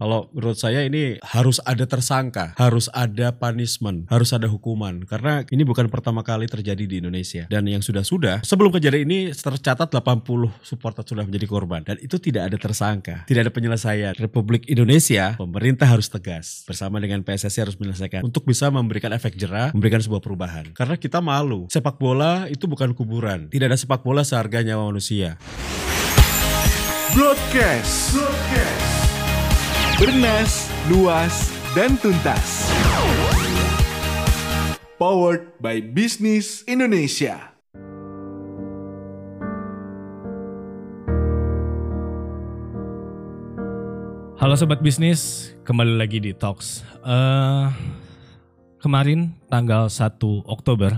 Kalau menurut saya ini harus ada tersangka, harus ada punishment, harus ada hukuman. Karena ini bukan pertama kali terjadi di Indonesia. Dan yang sudah-sudah, sebelum kejadian ini tercatat 80 supporter sudah menjadi korban. Dan itu tidak ada tersangka, tidak ada penyelesaian. Republik Indonesia, pemerintah harus tegas. Bersama dengan PSSI harus menyelesaikan. Untuk bisa memberikan efek jerah, memberikan sebuah perubahan. Karena kita malu, sepak bola itu bukan kuburan. Tidak ada sepak bola seharga nyawa manusia. Broadcast. Broadcast. Bernas, luas, dan tuntas. Powered by Business Indonesia. Halo sobat bisnis, kembali lagi di Talks. Eh, kemarin tanggal 1 Oktober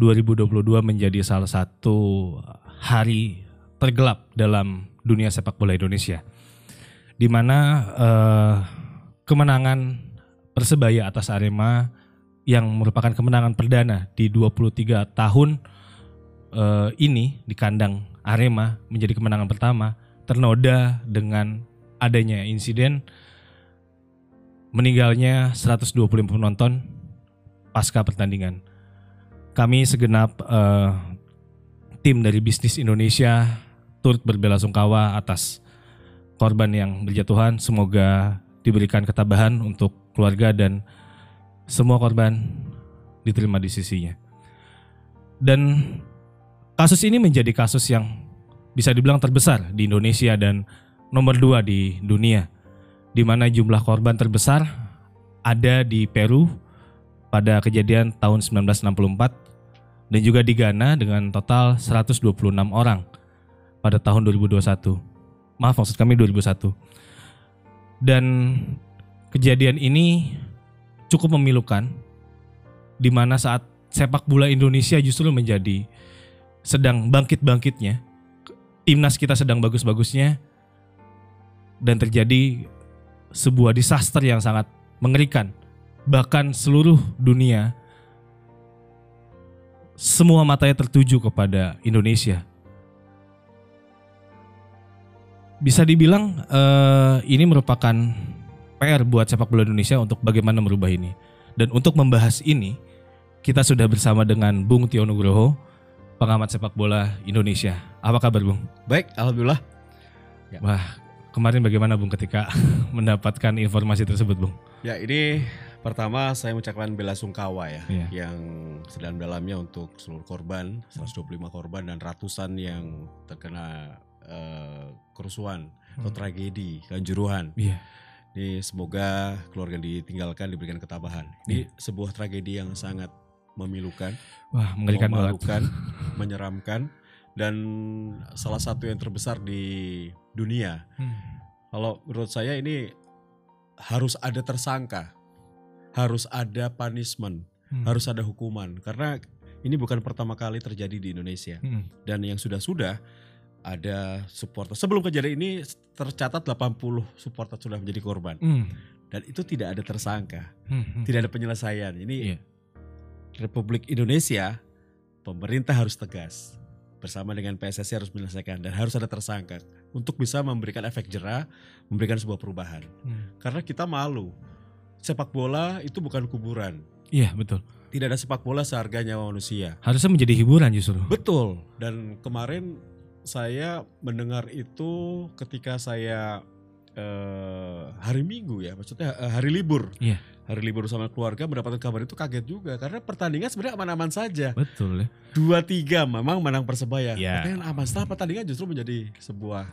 2022 menjadi salah satu hari tergelap dalam dunia sepak bola Indonesia. Di mana eh, kemenangan Persebaya atas Arema yang merupakan kemenangan perdana di 23 tahun eh, ini di kandang Arema menjadi kemenangan pertama ternoda dengan adanya insiden meninggalnya 125 penonton pasca pertandingan. Kami segenap eh, tim dari bisnis Indonesia turut berbela-sungkawa atas korban yang berjatuhan. Semoga diberikan ketabahan untuk keluarga dan semua korban diterima di sisinya. Dan kasus ini menjadi kasus yang bisa dibilang terbesar di Indonesia dan nomor dua di dunia, di mana jumlah korban terbesar ada di Peru pada kejadian tahun 1964 dan juga di Ghana dengan total 126 orang pada tahun 2021. Maaf maksud kami 2001. Dan kejadian ini cukup memilukan di mana saat sepak bola Indonesia justru menjadi sedang bangkit-bangkitnya. Timnas kita sedang bagus-bagusnya dan terjadi sebuah disaster yang sangat mengerikan. Bahkan seluruh dunia semua matanya tertuju kepada Indonesia. Bisa dibilang eh, ini merupakan PR buat sepak bola Indonesia untuk bagaimana merubah ini. Dan untuk membahas ini, kita sudah bersama dengan Bung Tio Nugroho, pengamat sepak bola Indonesia. Apa kabar, Bung? Baik, Alhamdulillah. Wah, kemarin bagaimana Bung ketika mendapatkan informasi tersebut, Bung? Ya ini pertama saya mengucapkan bela sungkawa ya Iya. yang sedalam-dalamnya untuk seluruh korban 125 korban dan ratusan yang terkena eh, kerusuhan atau Hmm. tragedi kanjuruhan. Iya. Ini semoga keluarga yang ditinggalkan diberikan ketabahan. Ini sebuah tragedi yang sangat memilukan, Wah, mengerikan banget. menyeramkan dan salah satu yang terbesar di dunia. Hmm. Kalau menurut saya ini harus ada tersangka, harus ada punishment, Hmm. harus ada hukuman karena ini bukan pertama kali terjadi di Indonesia Hmm. dan yang sudah-sudah ada supporter. Sebelum kejadian ini tercatat 80 supporter sudah menjadi korban Hmm. dan itu tidak ada tersangka, Hmm. Hmm. tidak ada penyelesaian. Ini Iya. Republik Indonesia, pemerintah harus tegas bersama dengan PSSI harus menyelesaikan dan harus ada tersangka untuk bisa memberikan efek jerah, memberikan sebuah perubahan. Hmm. Karena kita malu. Sepak bola itu bukan kuburan. Iya, betul. Tidak ada sepak bola seharga nyawa manusia. Harusnya menjadi hiburan justru. Betul. Dan kemarin saya mendengar itu ketika saya eh, hari Minggu ya, maksudnya eh, hari libur. Iya. Hari libur sama keluarga mendapatkan kabar itu kaget juga karena pertandingan sebenarnya aman-aman saja. Betul ya. Dua tiga memang menang persebaya. Iya. Pertandingan aman. Setelah pertandingan justru menjadi sebuah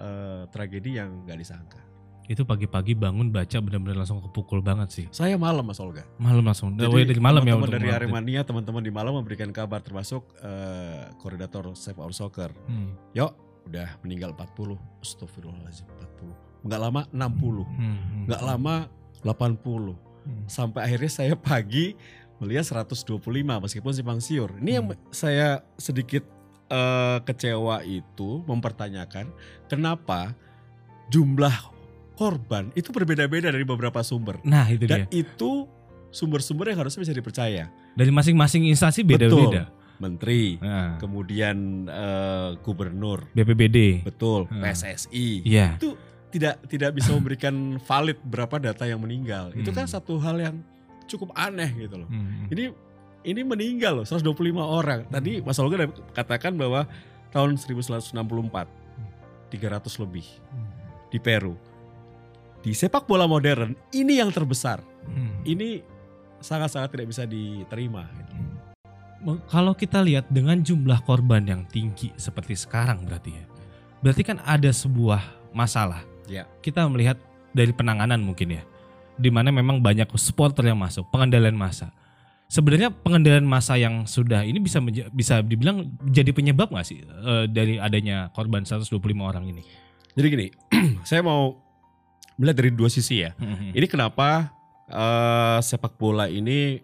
eh, tragedi yang nggak disangka. Itu pagi-pagi bangun baca benar-benar langsung kepukul banget sih. Saya malam Mas Olga. Malam langsung. Jadi oh, ya, dari malam ya teman-teman untuk dari. Aremania teman-teman di malam memberikan kabar termasuk eh, koordinator Save Our Soccer. Hmm. Yuk, udah meninggal 40. Astagfirullahaladzim 40. Nggak lama 60. Hmm. Hmm. Nggak lama 80. Hmm. Sampai akhirnya saya pagi melihat 125 meskipun simpang siur. Ini yang Hmm. saya sedikit eh, kecewa itu mempertanyakan kenapa jumlah korban itu berbeda-beda dari beberapa sumber. Nah, itu Dan dia. itu sumber-sumber yang harusnya bisa dipercaya. Dari masing-masing instansi beda-beda. Menteri, Nah, kemudian eh, gubernur, BPBD. betul, Hmm. PSSI. Iya. Itu tidak tidak bisa memberikan valid berapa data yang meninggal. Itu kan Hmm. satu hal yang cukup aneh gitu loh. Hmm. Ini ini meninggal loh 125 orang. Tadi Mas Olga katakan bahwa tahun 1964 300 lebih di Peru. Di sepak bola modern ini yang terbesar. Hmm. Ini sangat-sangat tidak bisa diterima. gitu. Kalau kita lihat dengan jumlah korban yang tinggi seperti sekarang berarti ya. Berarti kan ada sebuah masalah. Ya. Kita melihat dari penanganan mungkin ya. Di mana memang banyak supporter yang masuk, pengendalian massa. Sebenarnya pengendalian massa yang sudah ini bisa bisa dibilang jadi penyebab nggak sih eh, dari adanya korban 125 orang ini? Jadi gini, saya mau melihat dari dua sisi ya. Ini kenapa eh, sepak bola ini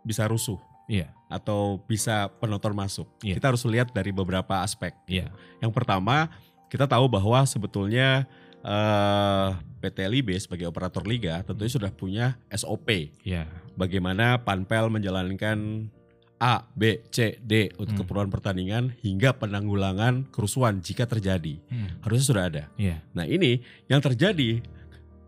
bisa rusuh Iya, atau bisa penonton masuk. Iya. Kita harus lihat dari beberapa aspek. iya. Yang pertama, kita tahu bahwa sebetulnya eh, PT LIB sebagai operator liga tentunya sudah punya SOP Iya. bagaimana Panpel menjalankan A, B, C, D untuk Hmm. keperluan pertandingan hingga penanggulangan kerusuhan jika terjadi. Hmm. Harusnya sudah ada. Iya. Nah ini yang terjadi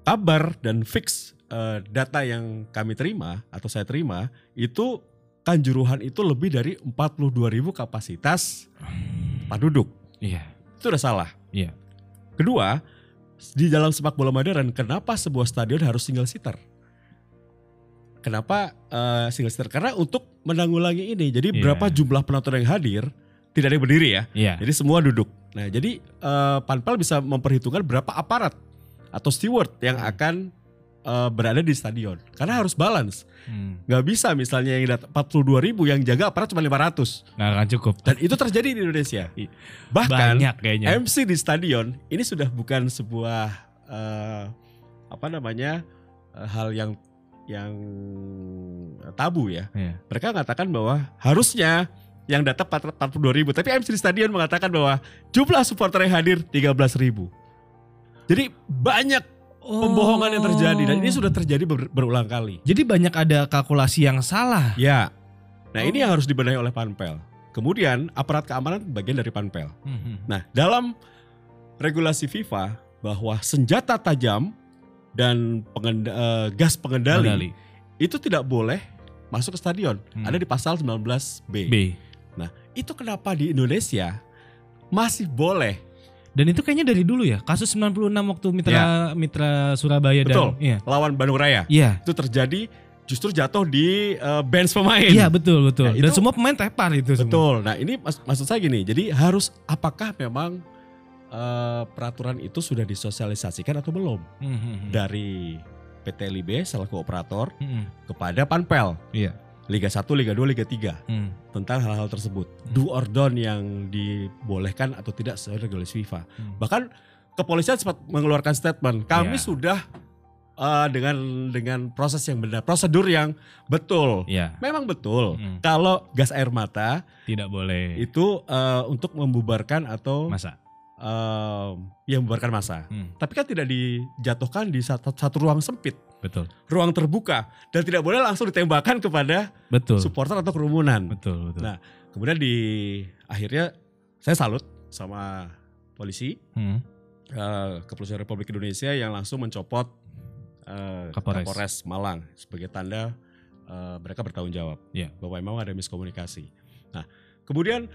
kabar dan fix eh, data yang kami terima atau saya terima itu Kanjuruhan itu lebih dari 42.000 kapasitas tempat duduk. Iya. Itu udah salah. Iya. Kedua, di dalam sepak bola modern kenapa sebuah stadion harus single seater? Kenapa eh, single seater? Karena untuk menanggulangi ini. Jadi Iya. berapa jumlah penonton yang hadir tidak ada yang berdiri ya. Iya. Jadi semua duduk. Nah, jadi eh, Panpel bisa memperhitungkan berapa aparat atau steward yang akan eh, berada di stadion. Karena harus balance. Hmm. Nggak bisa misalnya yang datang 42 ribu yang jaga aparat cuma 500. Nggak akan cukup. Dan itu terjadi di Indonesia. I- Bahkan Banyak kayaknya. MC di stadion ini sudah bukan sebuah eh, apa namanya eh, hal yang yang tabu ya. Iya. Mereka mengatakan bahwa harusnya yang datang 42 ribu, tapi MC di stadion mengatakan bahwa jumlah supporter yang hadir 13 ribu. Jadi banyak pembohongan yang terjadi dan ini Oh. sudah terjadi ber- berulang kali. Jadi banyak ada kalkulasi yang salah. Ya. Nah ini Oh. yang harus dibenahi oleh Panpel. Kemudian aparat keamanan bagian dari Panpel. Hmm. Nah, dalam regulasi FIFA bahwa senjata tajam dan pengenda- eh, gas pengendali Kendali. itu tidak boleh masuk ke stadion. Hmm. Ada di pasal 19B. B. Itu kenapa di Indonesia masih boleh? Dan itu kayaknya dari dulu ya. Kasus 96 waktu Mitra Mitra Surabaya Betul. dan iya. Lawan Bandung Raya. Iya. Itu terjadi justru jatuh di eh, bench pemain. Iya betul betul. Nah, Dan itu- semua pemain tepar itu semua. Betul. Nah, ini mas- maksud saya gini. Jadi harus apakah memang eh, peraturan itu sudah disosialisasikan atau belum Hmm, hmm, dari PT LIB selaku operator Hmm, hmm. kepada Panpel Iya. Liga 1, Liga 2, Liga 3 Hmm, tentang hal-hal tersebut. Do or don't yang dibolehkan atau tidak sesuai regulasi FIFA. hmm. Bahkan kepolisian sempat mengeluarkan statement, kami Ya. sudah eh, dengan dengan proses yang benar, prosedur yang betul. Iya. Memang betul. Hmm. Kalau gas air mata Tidak boleh. itu eh, untuk membubarkan atau Masa. eh, ya membubarkan massa. Hmm, Tapi kan tidak dijatuhkan di satu, satu ruang sempit, betul. ruang terbuka dan tidak boleh langsung ditembakkan kepada Betul. supporter atau kerumunan. Betul betul. Nah, Kemudian di akhirnya saya salut sama polisi Hmm, eh, Kepolisian Republik Indonesia yang langsung mencopot eh, Kapolres. Kapolres Malang sebagai tanda eh, mereka bertanggung jawab Iya. bahwa memang ada miskomunikasi. Nah, kemudian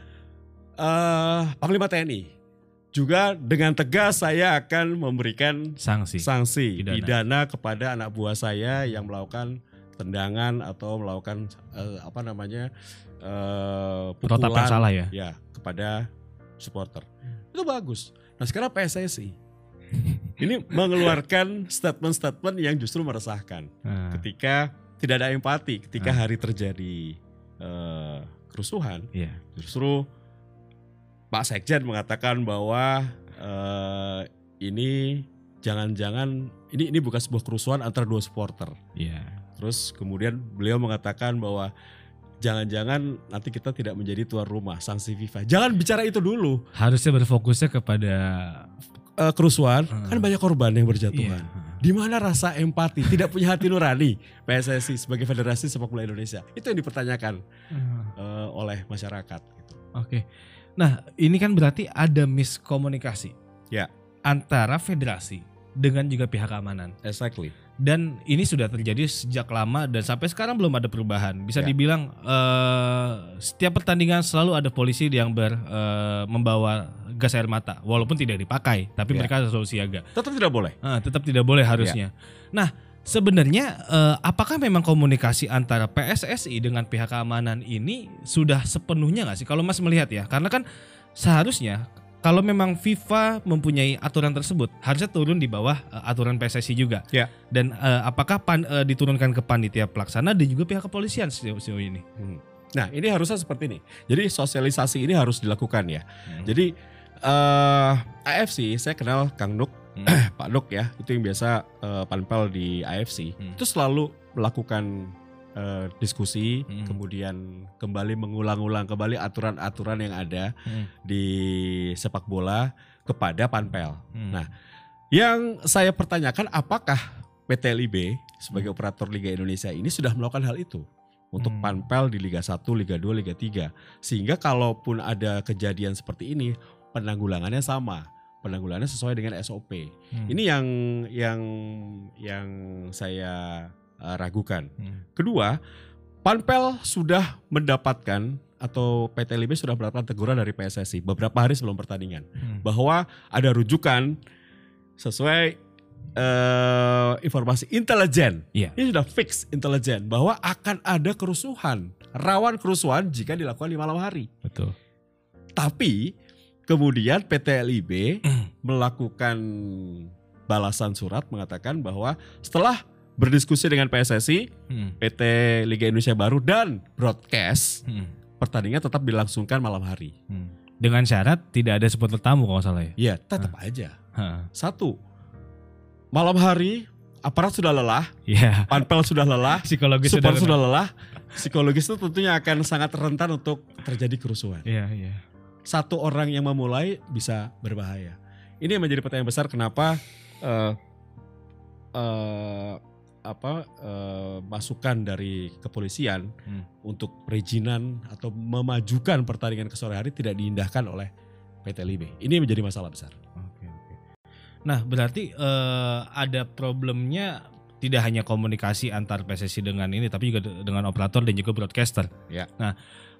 eh, Panglima TNI juga dengan tegas saya akan memberikan sanksi. sanksi Pidana. pidana. kepada anak buah saya yang melakukan tendangan atau melakukan eh, apa namanya eh, Protap pukulan salah ya. ya kepada supporter itu bagus. Nah sekarang PSSI ini mengeluarkan statement-statement yang justru meresahkan Nah, ketika tidak ada empati ketika Ah. hari terjadi eh, kerusuhan Iya. justru Pak Sekjen mengatakan bahwa eh, ini jangan-jangan ini ini bukan sebuah kerusuhan antara dua supporter. Iya. Terus kemudian beliau mengatakan bahwa jangan-jangan nanti kita tidak menjadi tuan rumah sanksi FIFA. Jangan bicara itu dulu. Harusnya berfokusnya kepada Eh, kerusuhan Hmm. kan banyak korban yang berjatuhan. Di mana rasa empati? Tidak punya hati nurani PSSI sebagai Federasi Sepak Bola Indonesia. Itu yang dipertanyakan Hmm. eh, oleh masyarakat. Gitu. Oke. Nah, ini kan berarti ada miskomunikasi. Ya. Antara federasi dengan juga pihak keamanan. Exactly. Dan ini sudah terjadi sejak lama dan sampai sekarang belum ada perubahan. Bisa Ya. dibilang eh, setiap pertandingan selalu ada polisi yang ber eh, membawa gas air mata, walaupun tidak dipakai, tapi Ya. mereka selalu siaga. Tetap tidak boleh. Ah, tetap tidak boleh harusnya. Nah, sebenarnya eh, apakah memang komunikasi antara PSSI dengan pihak keamanan ini sudah sepenuhnya nggak sih? Kalau Mas melihat ya, karena kan seharusnya kalau memang FIFA mempunyai aturan tersebut harusnya turun di bawah eh, aturan PSSI juga. Ya. Dan eh, apakah pan, eh, diturunkan ke panitia pelaksana dan juga pihak kepolisian sejauh, sejauh ini? Hmm. Nah, ini harusnya seperti ini. Jadi sosialisasi ini harus dilakukan ya. Hmm. Jadi eh AFC saya kenal Kang Nuk, Hmm. Pak Nuk ya, itu yang biasa eh, panpel di AFC. Hmm. Itu selalu melakukan eh, diskusi, Hmm. kemudian kembali mengulang-ulang kembali aturan-aturan yang ada Hmm. di sepak bola kepada panpel. Hmm. Nah, Yang saya pertanyakan apakah PT LIB sebagai Hmm. operator Liga Indonesia ini sudah melakukan hal itu untuk Hmm. panpel di Liga 1, Liga 2, Liga 3. Sehingga kalaupun ada kejadian seperti ini, penanggulangannya sama. Penanggulangannya sesuai dengan SOP. Hmm. Ini yang yang yang saya uh, ragukan. Hmm. Kedua, Panpel sudah mendapatkan atau PT LIB sudah mendapatkan teguran dari PSSI beberapa hari sebelum pertandingan Hmm. bahwa ada rujukan sesuai eh, informasi intelijen. Iya. Ini sudah fix intelijen bahwa akan ada kerusuhan, rawan kerusuhan jika dilakukan di malam hari. Betul. Tapi kemudian PT LIB melakukan balasan surat mengatakan bahwa setelah berdiskusi dengan PSSI, Hmm. PT Liga Indonesia Baru dan broadcast Hmm. pertandingan tetap dilangsungkan malam hari. Hmm. Dengan syarat tidak ada supporter tamu kalau salah ya. Ya, tetap aja. Ha. Satu, malam hari aparat sudah lelah, Iya. panpel sudah lelah, Psikologis sudah- sudah lelah, psikologis itu tentunya akan sangat rentan untuk terjadi kerusuhan. Iya, iya. Satu orang yang memulai bisa berbahaya. Ini yang menjadi pertanyaan besar kenapa eh, eh, apa eh, masukan dari kepolisian Hmm. untuk perizinan atau memajukan pertandingan ke sore hari tidak diindahkan oleh PT LIB. Ini menjadi masalah besar. Oke, oke. Nah, berarti eh, ada problemnya tidak hanya komunikasi antar PSSI dengan ini, tapi juga de- dengan operator dan juga broadcaster. Ya. Nah,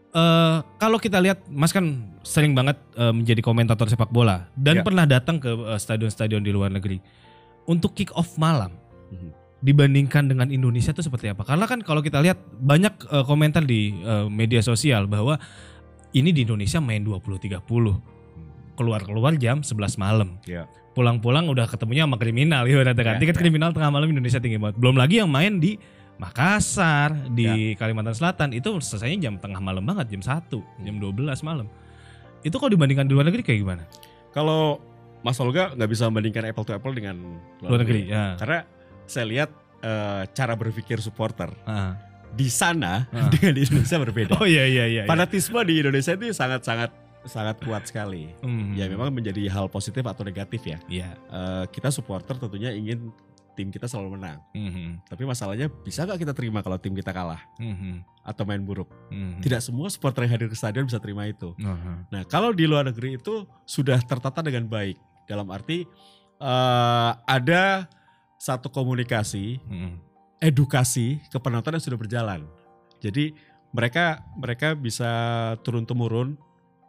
eh, kalau kita lihat, Mas kan sering banget eh, menjadi komentator sepak bola dan Ya. pernah datang ke eh, stadion-stadion di luar negeri. Untuk kick off malam, Mhm. dibandingkan dengan Indonesia itu seperti apa? Karena kan kalau kita lihat banyak eh, komentar di eh, media sosial bahwa ini di Indonesia main 20.30 keluar-keluar jam 11 malam. Ya. Pulang-pulang udah ketemunya sama kriminal ibaratnya kan. Ya, Tiket ya. kriminal tengah malam Indonesia tinggi banget. Belum lagi yang main di Makassar, di Ya. Kalimantan Selatan itu selesainya jam tengah malam banget, jam 1, jam 12 malam. Itu kalau dibandingkan di luar negeri kayak gimana? Kalau Mas Olga nggak bisa membandingkan apple to apple dengan Luar negeri, ya. Karena saya lihat eh, cara berpikir supporter Ah. di sana Ah. dengan di Indonesia berbeda. Oh iya iya iya. iya. Fanatisme di Indonesia itu sangat-sangat sangat kuat sekali. Hmm. Ya memang menjadi hal positif atau negatif ya. Iya. Eh, kita supporter tentunya ingin tim kita selalu menang. Mhm. Tapi masalahnya bisa nggak kita terima kalau tim kita kalah Mhm. atau main buruk? Mhm. Tidak semua supporter yang hadir ke stadion bisa terima itu. Aha. Nah, kalau di luar negeri itu sudah tertata dengan baik. Dalam arti eh, ada satu komunikasi, Mhm. edukasi ke penonton yang sudah berjalan. Jadi mereka mereka bisa turun temurun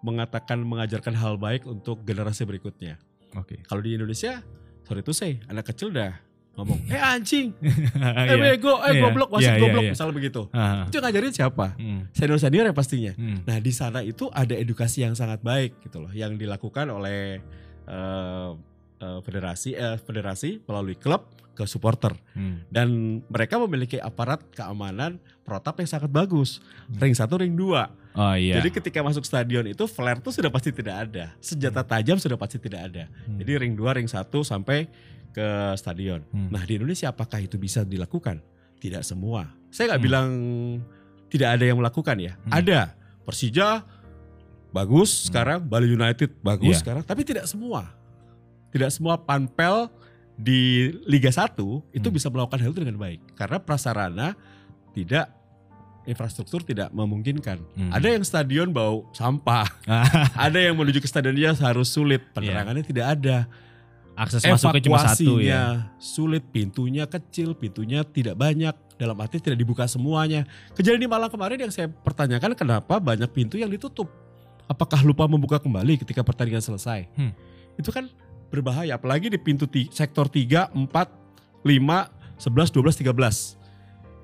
mengatakan mengajarkan hal baik untuk generasi berikutnya. Oke. Kalau di Indonesia, sorry itu saya anak kecil dah ngomong, eh anjing, Iya. eh bego, eh Iya. goblok, wasit Iya, iya, goblok, iya. misalnya begitu. Aha. Itu ngajarin siapa? Hmm. Senior-senior ya pastinya. Hmm. Nah di sana itu ada edukasi yang sangat baik gitu loh, yang dilakukan oleh eh, eh, federasi, eh, federasi melalui klub ke supporter Hmm. dan mereka memiliki aparat keamanan protap yang sangat bagus. Ring satu, ring dua. Oh iya. Jadi ketika masuk stadion itu flare tuh sudah pasti tidak ada, senjata tajam sudah pasti tidak ada. Hmm. Jadi ring dua, ring satu sampai ke stadion. Hmm. Nah di Indonesia apakah itu bisa dilakukan? Tidak semua. Saya nggak Hmm. bilang tidak ada yang melakukan ya. Hmm. Ada. Persija bagus sekarang, Bali United bagus Iya. sekarang, tapi tidak semua. Tidak semua panpel di Liga 1 itu Hmm. bisa melakukan hal itu dengan baik karena prasarana tidak infrastruktur tidak memungkinkan. Hmm. Ada yang stadion bau sampah, Ah. ada yang menuju ke stadionnya harus sulit, penerangannya tidak ada. Akses masuknya cuma satu ya. sulit, pintunya kecil, pintunya tidak banyak, dalam arti tidak dibuka semuanya. Kejadian di Malang kemarin yang saya pertanyakan kenapa banyak pintu yang ditutup. Apakah lupa membuka kembali ketika pertandingan selesai? Hmm. Itu kan berbahaya, apalagi di pintu sektor 3, 4, 5, 11, 12, 13.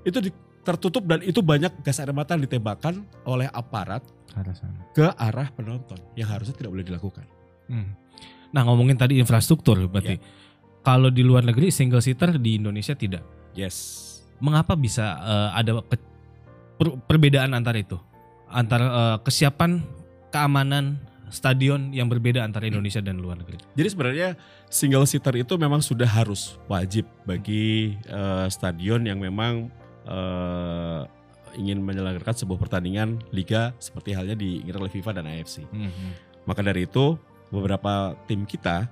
Itu di- tertutup dan itu banyak gas air mata yang ditembakkan oleh aparat Arah sana. ke arah penonton yang harusnya tidak boleh dilakukan. Hmm. Nah ngomongin tadi infrastruktur berarti. Kalau di luar negeri single seater di Indonesia tidak. Yes. Mengapa bisa eh, ada ke- per- perbedaan antara itu? Antara eh, kesiapan keamanan stadion yang berbeda antara Indonesia dan luar negeri. Jadi sebenarnya single seater itu memang sudah harus wajib bagi eh, stadion yang memang eh, ingin menyelenggarakan sebuah pertandingan liga seperti halnya diinginkan oleh FIFA dan AFC. Maka dari itu beberapa tim kita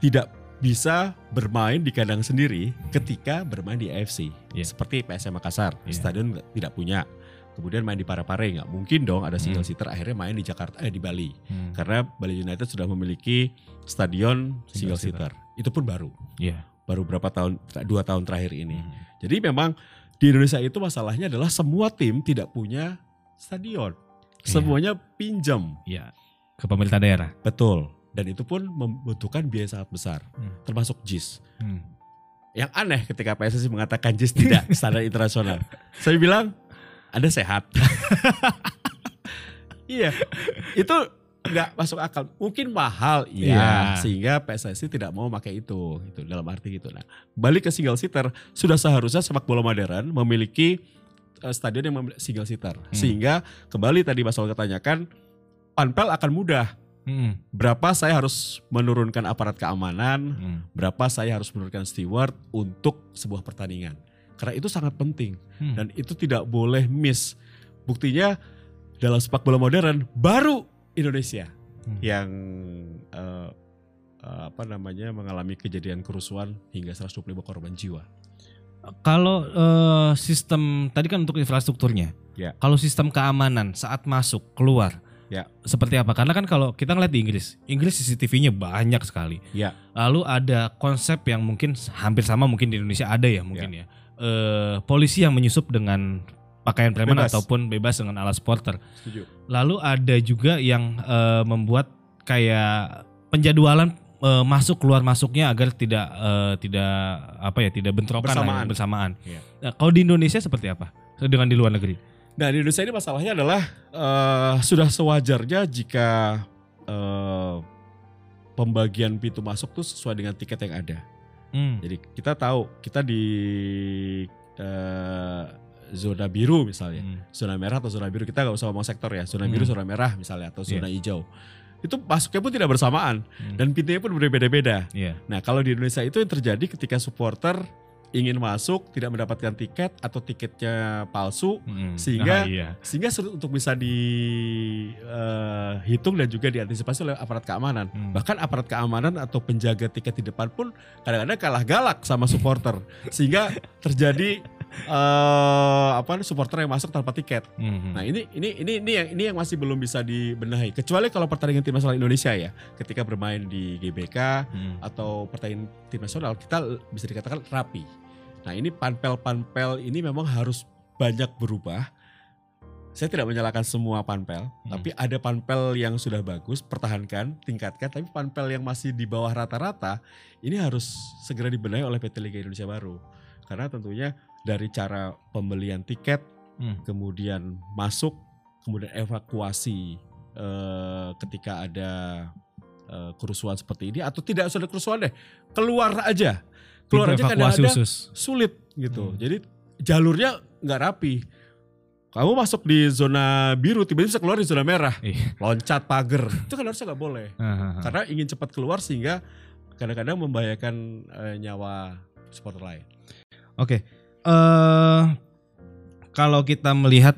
tidak bisa bermain di kandang sendiri ketika bermain di AFC. Iya. Seperti PSM Makassar, Iya. stadion tidak punya. Kemudian main di Parepare nggak mungkin dong ada single Hmm. seater akhirnya main di Jakarta eh di Bali Hmm. karena Bali United sudah memiliki stadion Single single seater. Itu pun baru, Iya. baru berapa tahun dua tahun terakhir ini. Hmm. Jadi memang di Indonesia itu masalahnya adalah semua tim tidak punya stadion, Iya. semuanya pinjam. Iya. Ke pemerintah daerah. Betul. Dan itu pun membutuhkan biaya sangat besar, Hmm. termasuk JIS. Hmm. Yang aneh ketika PSSI mengatakan JIS tidak standar internasional. Saya bilang, Anda sehat. iya, itu nggak masuk akal. Mungkin mahal, iya. Iya. Sehingga PSSI tidak mau pakai itu, itu dalam arti gitu. Nah, balik ke single seater, sudah seharusnya sepak bola modern memiliki eh, stadion yang single seater. Sehingga kembali tadi Mas Olga tanyakan, panpel akan mudah. Hmm. Berapa saya harus menurunkan aparat keamanan, Hmm. berapa saya harus menurunkan steward untuk sebuah pertandingan. Karena itu sangat penting Hmm. dan itu tidak boleh miss. Buktinya dalam sepak bola modern baru Indonesia Hmm. yang eh, eh, apa namanya mengalami kejadian kerusuhan hingga 125 korban jiwa. Kalau eh, sistem tadi kan untuk infrastrukturnya. Ya. Kalau sistem keamanan saat masuk keluar. Ya. Seperti apa? Karena kan kalau kita ngeliat di Inggris, Inggris CCTV-nya banyak sekali. Ya. Lalu ada konsep yang mungkin hampir sama mungkin di Indonesia ada ya mungkin ya. Eh, polisi yang menyusup dengan pakaian preman Bebas. ataupun bebas dengan alas porter. Setuju. Lalu ada juga yang eh, membuat kayak penjadwalan eh, masuk keluar masuknya agar tidak eh, tidak apa ya tidak bentrokan lah ya, Bersamaan. bersamaan. Iya. Nah, kalau di Indonesia seperti apa dengan di luar negeri? Nah di Indonesia ini masalahnya adalah eh, sudah sewajarnya jika eh, pembagian pintu masuk tuh sesuai dengan tiket yang ada. Hmm. Jadi kita tahu kita di eh, zona biru misalnya, Hmm. zona merah atau zona biru kita nggak usah ngomong sektor ya, zona biru, Hmm. zona merah misalnya atau Iya. zona hijau. Itu masuknya pun tidak bersamaan Hmm. dan pintunya pun berbeda-beda. Iya. Nah kalau di Indonesia itu yang terjadi ketika supporter ingin masuk tidak mendapatkan tiket atau tiketnya palsu Hmm. Sehingga- Ah, iya. sehingga sulit untuk bisa dihitung dan juga diantisipasi oleh aparat keamanan. Hmm. Bahkan aparat keamanan atau penjaga tiket di depan pun kadang-kadang kalah galak sama supporter, sehingga terjadi eh apa supporter yang masuk tanpa tiket. Hmm. Nah ini ini ini ini yang ini yang masih belum bisa dibenahi. Kecuali kalau pertandingan tim nasional Indonesia ya, ketika bermain di GBK Hmm. atau pertandingan tim nasional kita bisa dikatakan rapi. Nah ini panpel-panpel ini memang harus banyak berubah. Saya tidak menyalahkan semua panpel, Hmm. tapi ada panpel yang sudah bagus, pertahankan, tingkatkan. Tapi panpel yang masih di bawah rata-rata, ini harus segera dibenahi oleh PT Liga Indonesia Baru. Karena tentunya dari cara pembelian tiket, Hmm. kemudian masuk, kemudian evakuasi eh, ketika ada eh, kerusuhan seperti ini atau tidak usah ada kerusuhan deh, keluar aja, keluar Pintu aja kadang-kadang sulit gitu. Hmm. Jadi jalurnya nggak rapi. Kamu masuk di zona biru, tiba-tiba bisa keluar di zona merah, Iya. loncat pagar, itu kan harusnya nggak boleh. Ah, ah, ah. Karena ingin cepat keluar sehingga kadang-kadang membahayakan eh, nyawa supporter lain. Oke. Eh kalau kita melihat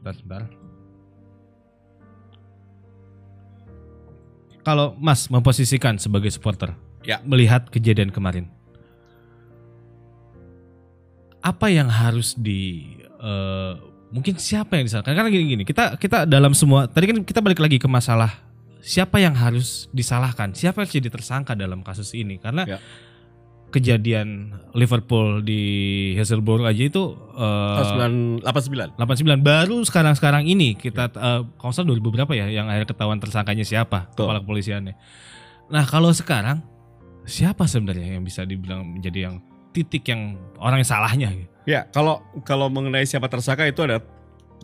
bentar, bentar. Kalau Mas memposisikan sebagai supporter, Ya. melihat kejadian kemarin, apa yang harus di eh, mungkin siapa yang disalahkan? Karena gini-gini, kita kita dalam semua tadi kan kita balik lagi ke masalah siapa yang harus disalahkan? Siapa yang jadi tersangka dalam kasus ini? Karena Ya. Kejadian Liverpool di Hazelborough aja itu eh, Tahun 89. 89 baru sekarang-sekarang ini kita eh, kalau salah 2000 berapa ya yang akhirnya ketahuan tersangkanya siapa Betul. kepala kepolisiannya. Nah kalau sekarang siapa sebenarnya yang bisa dibilang menjadi yang titik yang orang yang salahnya? Ya, kalau kalau mengenai siapa tersangka itu ada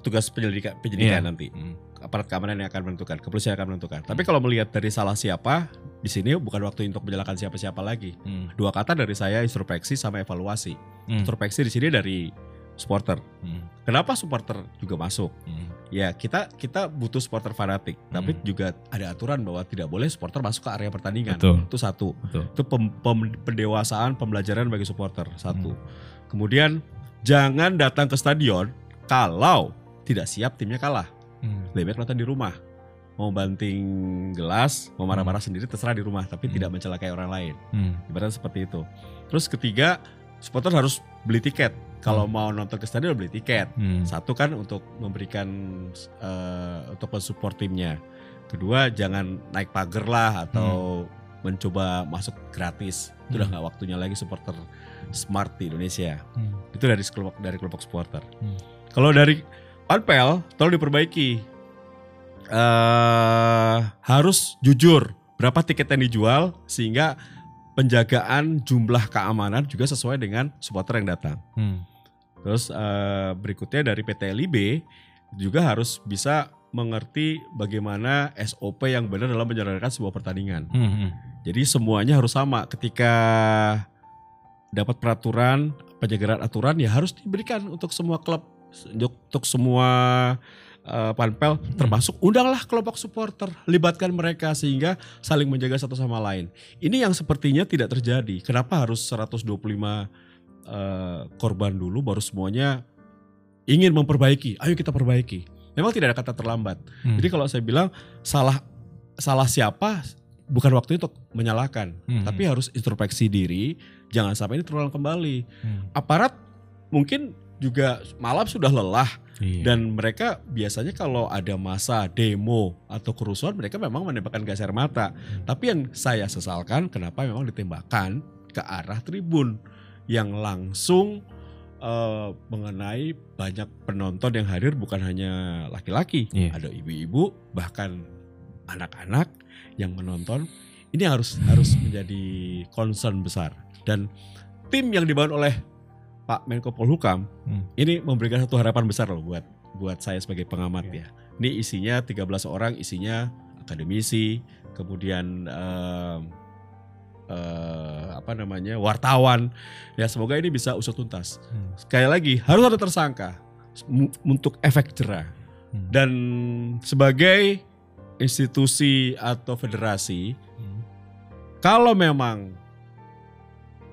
tugas penyelidikan penyidikan Iya. nanti. Hmm. Aparat keamanan yang akan menentukan, kepolisian yang akan menentukan. Tapi kalau melihat dari salah siapa, di sini bukan waktu untuk menyalahkan siapa-siapa lagi. Hmm. Dua kata dari saya introspeksi sama evaluasi. Hmm. Introspeksi di sini dari supporter. Hmm. Kenapa supporter juga masuk? Hmm. Ya kita kita butuh supporter fanatik, tapi Hmm. juga ada aturan bahwa tidak boleh supporter masuk ke area pertandingan. Betul. Itu satu. Betul. Itu pem- pem- pendewasaan, pembelajaran bagi supporter satu. Hmm. Kemudian jangan datang ke stadion kalau tidak siap timnya kalah. Hmm. Lebih baik nonton di rumah. Mau banting gelas, mau marah-marah sendiri terserah di rumah, tapi Hmm. tidak mencelakai orang lain. Hmm. Ibaratnya seperti itu. Terus ketiga, supporter harus beli tiket. Kalau mau nonton ke stadion beli tiket. Hmm. Satu kan untuk memberikan eh, untuk mensupport timnya. Kedua jangan naik pagar lah atau mencoba masuk gratis. Itu udah Hmm. nggak waktunya lagi supporter smart di Indonesia. Hmm. Itu dari kelompok dari kelompok supporter. Hmm. Kalau dari Panpel tolong diperbaiki. eh harus jujur berapa tiket yang dijual sehingga penjagaan jumlah keamanan juga sesuai dengan supporter yang datang. Hmm. Terus eh, berikutnya dari PT LIB juga harus bisa mengerti bagaimana SOP yang benar dalam menjalankan sebuah pertandingan. Hmm. Hmm. Jadi semuanya harus sama. Ketika dapat peraturan, penjagaan aturan ya harus diberikan untuk semua klub, untuk, semua eh, panpel, termasuk undanglah kelompok supporter, libatkan mereka sehingga saling menjaga satu sama lain. Ini yang sepertinya tidak terjadi. Kenapa harus 125 eh, korban dulu baru semuanya ingin memperbaiki? Ayo kita perbaiki. Memang tidak ada kata terlambat. Hmm. Jadi kalau saya bilang salah salah siapa bukan waktu untuk menyalahkan, Hmm. tapi harus introspeksi diri, jangan sampai ini terulang kembali. Hmm. Aparat mungkin juga malam sudah lelah Iya. dan mereka biasanya kalau ada masa demo atau kerusuhan mereka memang menembakkan gas air mata. Tapi yang saya sesalkan kenapa memang ditembakkan ke arah tribun yang langsung eh, mengenai banyak penonton yang hadir bukan hanya laki-laki, Iya. ada ibu-ibu bahkan anak-anak yang menonton. Ini harus harus menjadi concern besar dan tim yang dibangun oleh Pak Menko Polhukam Hmm. ini memberikan satu harapan besar loh buat buat saya sebagai pengamat Oke. ya. Ini isinya 13 orang, isinya akademisi, kemudian em, eh, apa namanya wartawan. Ya semoga ini bisa usut tuntas. Hmm. Sekali lagi harus ada tersangka untuk efek jerah. Hmm. Dan sebagai institusi atau federasi, Hmm. kalau memang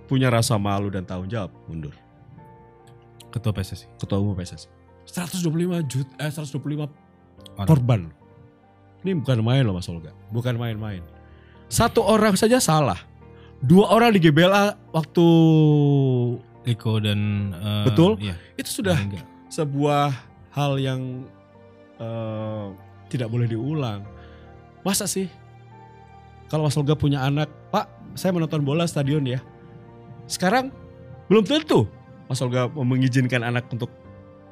punya rasa malu dan tanggung jawab, mundur. Ketua PSSI. Ketua Umum PSSI. 125 juta, eh 125 Orang. korban. Ini bukan main loh Mas Olga, bukan main-main. Satu orang saja salah. Dua orang di GBLA waktu Riko dan eh, Betul. Iya. itu sudah Enggak. sebuah hal yang eh, tidak boleh diulang. Masa sih? Kalau Mas Olga punya anak, Pak, saya menonton bola stadion ya. Sekarang belum tentu Mas Olga mengizinkan anak untuk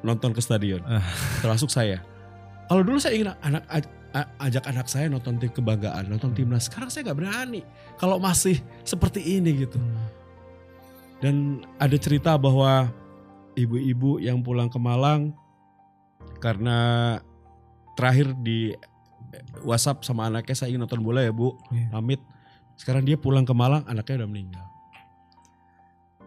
nonton ke stadion, Ah. termasuk saya. Kalau dulu saya ingin anak ajak anak saya nonton tim kebanggaan, nonton timnas. Sekarang saya nggak berani. Kalau masih seperti ini gitu. Dan ada cerita bahwa ibu-ibu yang pulang ke Malang karena terakhir di WhatsApp sama anaknya saya ingin nonton bola ya bu, Iya. pamit. Sekarang dia pulang ke Malang, anaknya udah meninggal.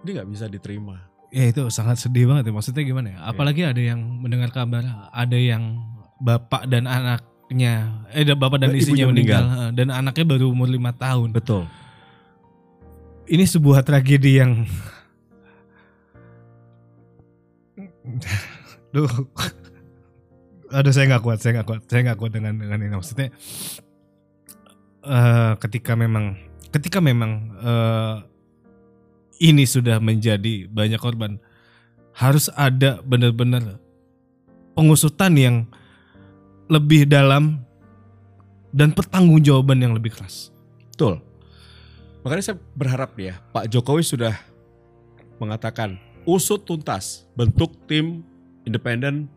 Ini nggak bisa diterima. Ya itu sangat sedih banget ya. Maksudnya gimana ya? Apalagi ada yang mendengar kabar ada yang bapak dan anaknya, eh bapak dan istrinya meninggal, eh, dan anaknya baru umur lima tahun. Betul. Ini sebuah tragedi yang, duh, aduh saya nggak kuat, saya nggak kuat, saya nggak kuat dengan dengan ini. Maksudnya eh, ketika memang, ketika memang eh, ini sudah menjadi banyak korban, harus ada benar-benar pengusutan yang lebih dalam dan pertanggungjawaban yang lebih keras. Betul. Makanya saya berharap ya Pak Jokowi sudah mengatakan usut tuntas bentuk tim independen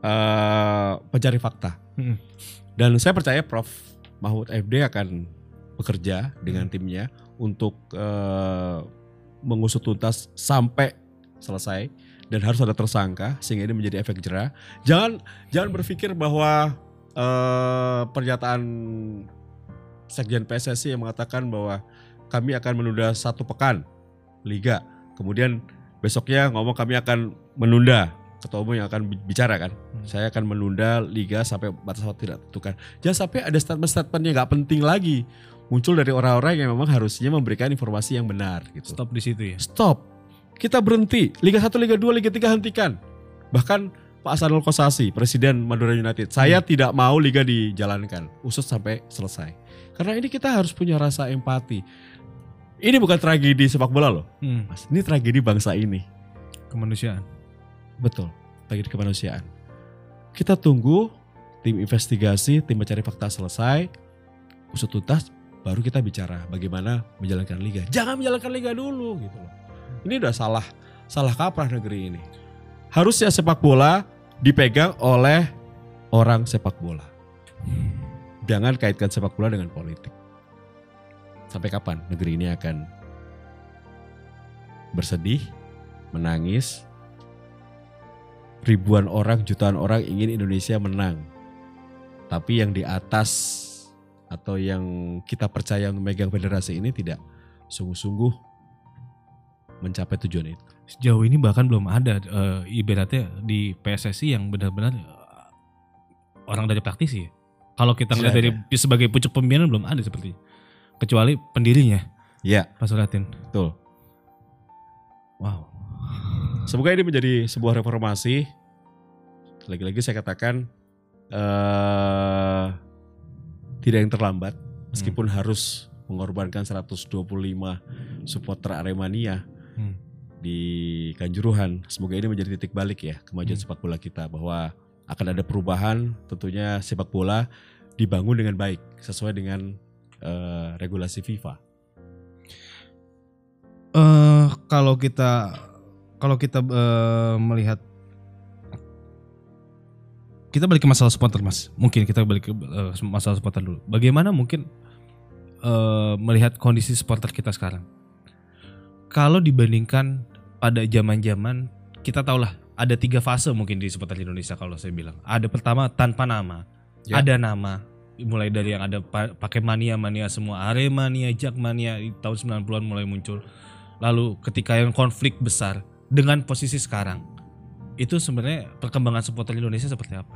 eh, pencari fakta. Hmm. Dan saya percaya Prof Mahfud FD akan bekerja dengan timnya untuk eh, mengusut tuntas sampai selesai dan harus ada tersangka sehingga ini menjadi efek jerah. Jangan jangan berpikir bahwa eh, pernyataan Sekjen PSSI yang mengatakan bahwa kami akan menunda satu pekan liga. Kemudian besoknya ngomong kami akan menunda ketua umum yang akan bicara kan. Saya akan menunda liga sampai batas waktu tidak tentukan. Jangan sampai ada statement-statement yang nggak penting lagi muncul dari orang-orang yang memang harusnya memberikan informasi yang benar gitu. Stop di situ ya. Stop. Kita berhenti. Liga 1, Liga 2, Liga 3 hentikan. Bahkan Pak Hasanul Kosasi, Presiden Madura United, saya tidak mau liga dijalankan, usut sampai selesai. Karena ini kita harus punya rasa empati. Ini bukan tragedi sepak bola loh, Hmm. Mas. Ini tragedi bangsa ini. Kemanusiaan. Betul, tragedi kemanusiaan. Kita tunggu tim investigasi, tim mencari fakta selesai, usut tuntas, baru kita bicara bagaimana menjalankan liga. Jangan menjalankan liga dulu gitu loh. Ini udah salah, salah kaprah negeri ini. Harusnya sepak bola dipegang oleh orang sepak bola. Jangan kaitkan sepak bola dengan politik. Sampai kapan negeri ini akan bersedih, menangis, ribuan orang, jutaan orang ingin Indonesia menang. Tapi yang di atas atau yang kita percaya untuk memegang federasi ini tidak sungguh-sungguh mencapai tujuan itu. Sejauh ini bahkan belum ada eh, ibaratnya di PSSI yang benar-benar eh, orang dari praktisi ya. Kalau kita ngeliat Tidak dari sebagai pucuk pimpinan belum ada seperti kecuali pendirinya Ya, Pak Suratin. betul. Wow. Semoga ini menjadi sebuah reformasi. Lagi-lagi saya katakan eh tidak yang terlambat, meskipun harus mengorbankan 125 supporter Aremania Hmm. di Kanjuruhan. Semoga ini menjadi titik balik ya kemajuan Hmm. sepak bola kita bahwa akan ada perubahan. Tentunya sepak bola dibangun dengan baik sesuai dengan eh, regulasi FIFA. eh kalau kita kalau kita eh, melihat kita balik ke masalah supporter mas. Mungkin kita balik ke eh, masalah supporter dulu. Bagaimana mungkin eh, melihat kondisi supporter kita sekarang? Kalau dibandingkan pada zaman-zaman kita tahulah ada tiga fase mungkin di supporter Indonesia kalau saya bilang. Ada pertama tanpa nama Ya. ada nama mulai dari yang ada pa- pakai mania mania semua Aremania Jakmania di tahun 90-an mulai muncul. Lalu ketika yang konflik besar dengan posisi sekarang itu sebenarnya perkembangan supporter Indonesia seperti apa?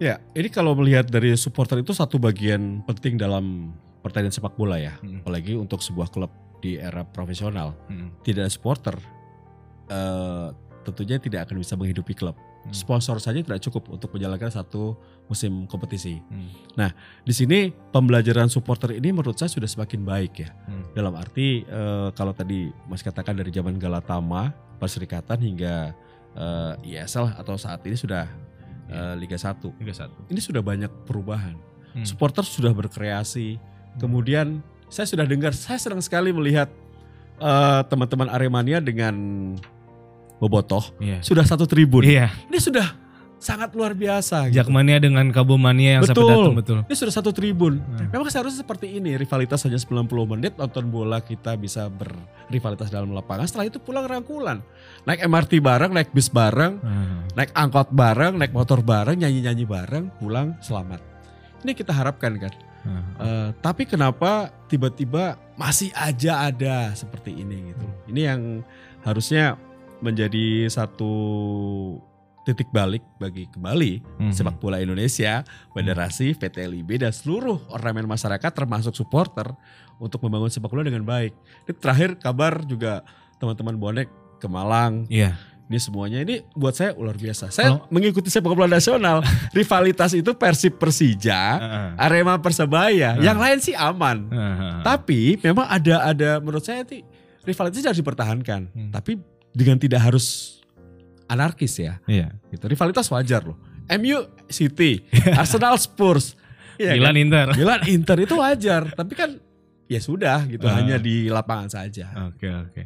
Ya, ini kalau melihat dari supporter itu satu bagian penting dalam pertandingan sepak bola ya, Hmm. apalagi untuk sebuah klub di era profesional. Hmm. Tidak ada supporter, eh, tentunya tidak akan bisa menghidupi klub. Hmm. Sponsor saja tidak cukup untuk menjalankan satu musim kompetisi. Hmm. Di sini pembelajaran supporter ini menurut saya sudah semakin baik ya. Hmm. Dalam arti eh, kalau tadi Mas katakan dari zaman Galatama, Perserikatan hingga eh, ISL atau saat ini sudah eh, Liga 1. Liga satu. Ini sudah banyak perubahan. Hmm. Supporter sudah berkreasi. Kemudian saya sudah dengar, saya senang sekali melihat eh, teman-teman Aremania dengan bobotoh Iya. sudah satu tribun. Iya. Ini sudah sangat luar biasa. gitu. Jakmania dengan Kabomania yang sampai Betul. datang betul. Ini sudah satu tribun. Hmm. Memang seharusnya seperti ini, rivalitas hanya 90 menit nonton bola kita bisa berrivalitas dalam lapangan. Setelah itu pulang rangkulan. Naik MRT bareng, naik bis bareng, Hmm. naik angkot bareng, naik motor bareng, nyanyi-nyanyi bareng, pulang selamat. Ini kita harapkan kan. Hmm. Eh, tapi kenapa tiba-tiba masih aja ada seperti ini gitu. Ini yang harusnya menjadi satu titik balik bagi kembali Hmm. sepak bola Indonesia, federasi, PT LIB dan seluruh ornamen masyarakat termasuk supporter untuk membangun sepak bola dengan baik. Ini terakhir kabar juga teman-teman bonek ke Malang. Iya. Ini semuanya ini buat saya luar biasa. Saya Kalau- mengikuti sepak bola nasional, rivalitas itu Persib Persija, Heeh. Arema Persebaya, Hmm. yang lain sih aman. Heeh. Tapi memang ada ada menurut saya sih rivalitas harus dipertahankan, Hmm. tapi dengan tidak harus anarkis ya. Iya. Gitu. Rivalitas wajar loh. MU City, Arsenal Spurs. Iya Milan kan? Inter. Milan Inter itu wajar, tapi kan ya sudah gitu Ah. hanya di lapangan saja. Oke oke.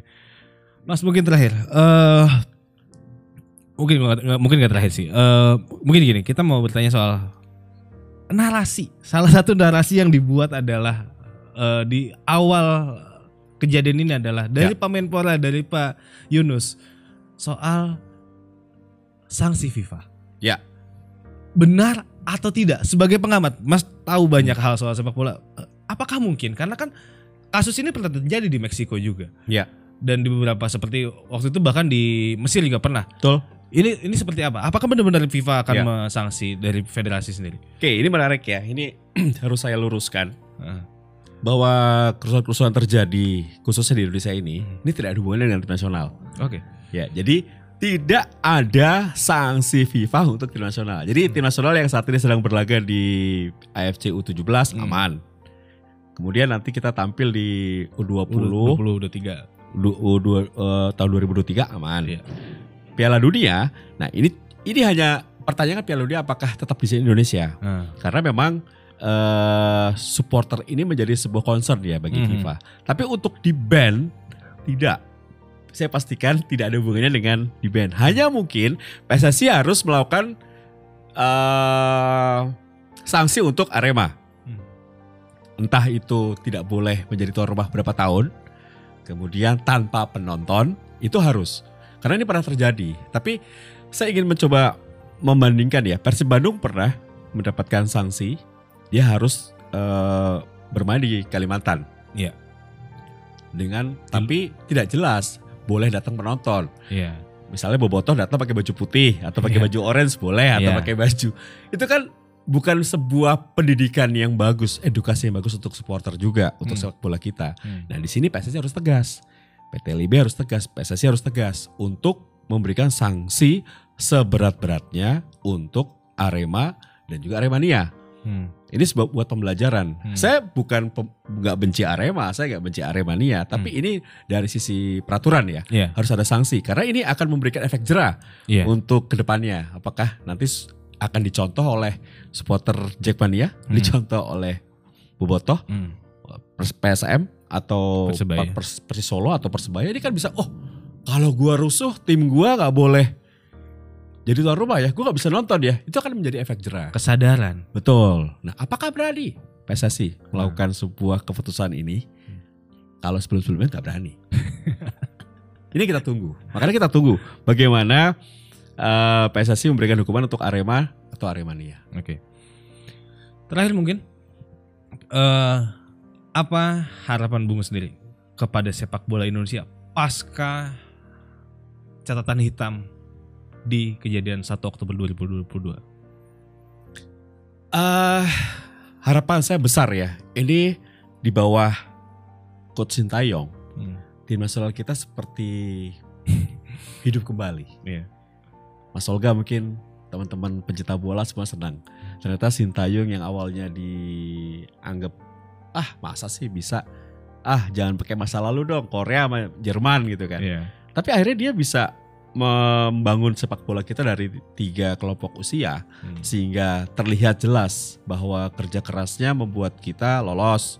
Mas mungkin terakhir. eh mungkin mungkin nggak terakhir sih. Eh mungkin gini, kita mau bertanya soal narasi. Salah satu narasi yang dibuat adalah eh, di awal kejadian ini adalah dari Pak Menpora, dari Pak Yunus soal sanksi FIFA. Ya. Benar atau tidak? Sebagai pengamat, Mas tahu banyak hal soal sepak bola. Eh, Apakah mungkin? Karena kan kasus ini pernah terjadi di Meksiko juga Ya, dan di beberapa seperti waktu itu bahkan di Mesir juga pernah. betul. Ini ini seperti apa? Apakah benar-benar FIFA akan Ya. mensanksi dari federasi sendiri? Oke, ini menarik ya. Ini harus saya luruskan bahwa kerusuhan-kerusuhan terjadi khususnya di Indonesia ini, Hmm. ini tidak ada hubungannya dengan tim nasional. Oke. Ya, jadi tidak ada sanksi FIFA untuk tim nasional. Jadi tim nasional yang saat ini sedang berlaga di AFC U17 Hmm. aman. Kemudian nanti kita tampil di U20, U20 udah tiga. U- U2 eh, tahun 2023 aman. Iya. Piala Dunia, nah ini ini hanya pertanyaan Piala Dunia apakah tetap di Indonesia? Nah, Karena memang eh, supporter ini menjadi sebuah concern ya bagi Mhm. FIFA. Tapi untuk di ban tidak. Saya pastikan tidak ada hubungannya dengan di ban. Hanya mungkin PSSI harus melakukan eh, sanksi untuk Arema. Hmm. Entah itu tidak boleh menjadi tuan rumah berapa tahun, kemudian tanpa penonton itu harus. Karena ini pernah terjadi. Tapi saya ingin mencoba membandingkan ya. Persib Bandung pernah mendapatkan sanksi, dia harus eh, bermain di Kalimantan. Iya. Dengan tapi tidak jelas boleh datang penonton. iya. Misalnya Bobotoh datang pakai baju putih atau pakai Iya. baju orange boleh atau Iya. pakai baju. Itu kan bukan sebuah pendidikan yang bagus, edukasi yang bagus untuk supporter juga untuk Hmm. sepak bola kita. Hmm. Nah di sini PSSI harus tegas, PT LIB harus tegas, PSSI harus tegas untuk memberikan sanksi seberat-beratnya untuk Arema dan juga Aremania. Hmm. Ini sebab buat pembelajaran. Hmm. Saya bukan pem- nggak benci Arema, saya nggak benci Aremania, tapi ini dari sisi peraturan ya Iya. harus ada sanksi karena ini akan memberikan efek jerah Iya. untuk ke depannya. Apakah nanti akan dicontoh oleh supporter Jackmania, Hmm. dicontoh oleh Bobotoh, Hmm. Pers- PSM atau Persebaya. Persis Solo atau Persebaya ini kan bisa oh kalau gua rusuh tim gua nggak boleh jadi tuan rumah ya gua nggak bisa nonton ya. Itu akan menjadi efek jerah. Kesadaran. betul. Nah apakah berani PSSI melakukan sebuah keputusan ini? Kalau sebelum sebelumnya nggak berani. Ini kita tunggu. Makanya kita tunggu bagaimana eh, PSSI memberikan hukuman untuk Arema atau Aremania. Oke. Terakhir mungkin eh apa harapan Bung sendiri kepada sepak bola Indonesia pasca catatan hitam di kejadian 1 Oktober 2022? Eh, harapan saya besar ya. Ini di bawah Coach Sintayong, Hmm. tim nasional kita seperti hidup kembali. Iya. Mas Olga mungkin teman-teman pencinta bola semua senang. Ternyata Sintayong yang awalnya dianggap ah masa sih bisa ah jangan pakai masa lalu dong Korea sama Jerman gitu kan. Iya. Tapi akhirnya dia bisa membangun sepak bola kita dari tiga kelompok usia Hmm. sehingga terlihat jelas bahwa kerja kerasnya membuat kita lolos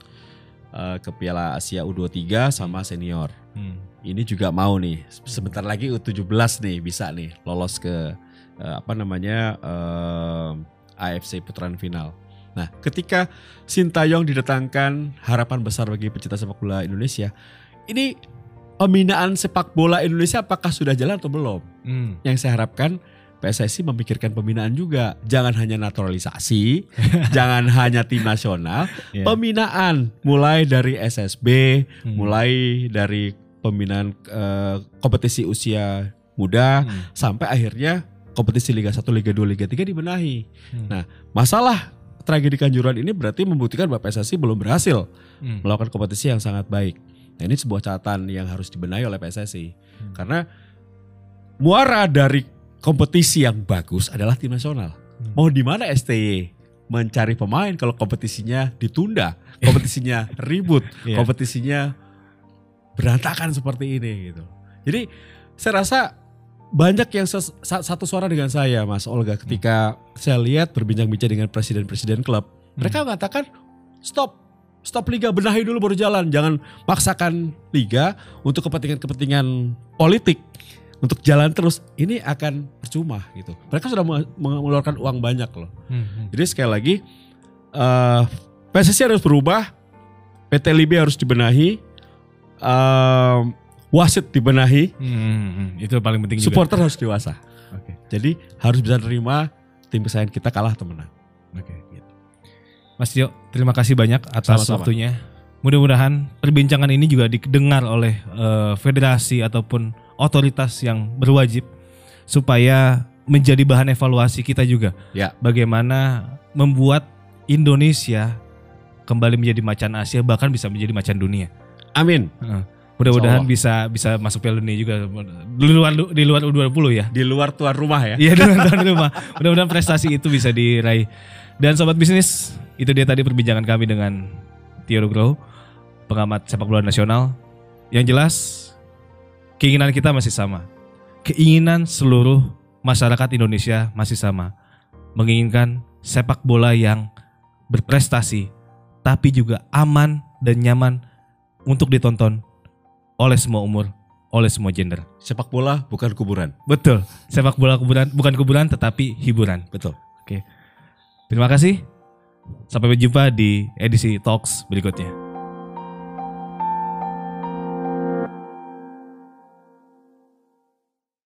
eh, ke Piala Asia U23 sama senior. Hmm. Ini juga mau nih sebentar lagi U17 nih bisa nih lolos ke eh, apa namanya eh, AFC putaran final. Nah, ketika Sintayong didatangkan harapan besar bagi pecinta sepak bola Indonesia. Ini pembinaan sepak bola Indonesia apakah sudah jalan atau belum? Hmm. yang saya harapkan PSSI memikirkan pembinaan juga. Jangan hanya naturalisasi, jangan hanya tim nasional, Iya. pembinaan mulai dari SSB, Hmm. mulai dari pembinaan eh, kompetisi usia muda Hmm. sampai akhirnya kompetisi Liga 1, Liga 2, Liga 3 dibenahi. Hmm. Nah, masalah tragedi Kanjuruhan ini berarti membuktikan bahwa PSSI belum berhasil Hmm. melakukan kompetisi yang sangat baik. Nah, ini sebuah catatan yang harus dibenahi oleh PSSI. Hmm. Karena muara dari kompetisi yang bagus adalah tim nasional. Hmm. Mau di mana STY mencari pemain kalau kompetisinya ditunda, kompetisinya ribut, Iya. kompetisinya berantakan seperti ini gitu. Jadi saya rasa banyak yang satu suara dengan saya Mas Olga ketika saya lihat berbincang-bincang dengan presiden-presiden klub Mereka mengatakan stop, stop liga benahi dulu baru jalan. Jangan paksakan liga untuk kepentingan-kepentingan politik untuk jalan terus. Ini akan percuma gitu. Mereka sudah menge- mengeluarkan uang banyak loh. Hmm. Jadi sekali lagi eh PSSI harus berubah, PT LIB harus dibenahi, eh, wasit dibenahi, Hmm, itu paling penting juga. supporter harus dewasa. Oke. Jadi harus bisa nerima tim kesayangan kita kalah atau menang. Oke. Mas Tio, terima kasih banyak atas Sama-sama. waktunya. Mudah-mudahan perbincangan ini juga didengar oleh eh, federasi ataupun otoritas yang berwajib supaya menjadi bahan evaluasi kita juga. Ya. Bagaimana membuat Indonesia kembali menjadi macan Asia bahkan bisa menjadi macan dunia. Amin. Heeh. Mudah-mudahan bisa bisa masuk Piala Dunia juga di luar di luar U20 ya. Di luar tuan rumah ya. Iya dengan tuan rumah. Mudah-mudahan prestasi itu bisa diraih. Dan sobat bisnis, itu dia tadi perbincangan kami dengan Tio Nugroho, pengamat sepak bola nasional. Yang jelas keinginan kita masih sama. Keinginan seluruh masyarakat Indonesia masih sama. Menginginkan sepak bola yang berprestasi tapi juga aman dan nyaman untuk ditonton oleh semua umur, oleh semua gender. Sepak bola bukan kuburan. Betul. Sepak bola kuburan bukan kuburan tetapi hiburan. Betul. Terima kasih. Sampai berjumpa di edisi Talks berikutnya.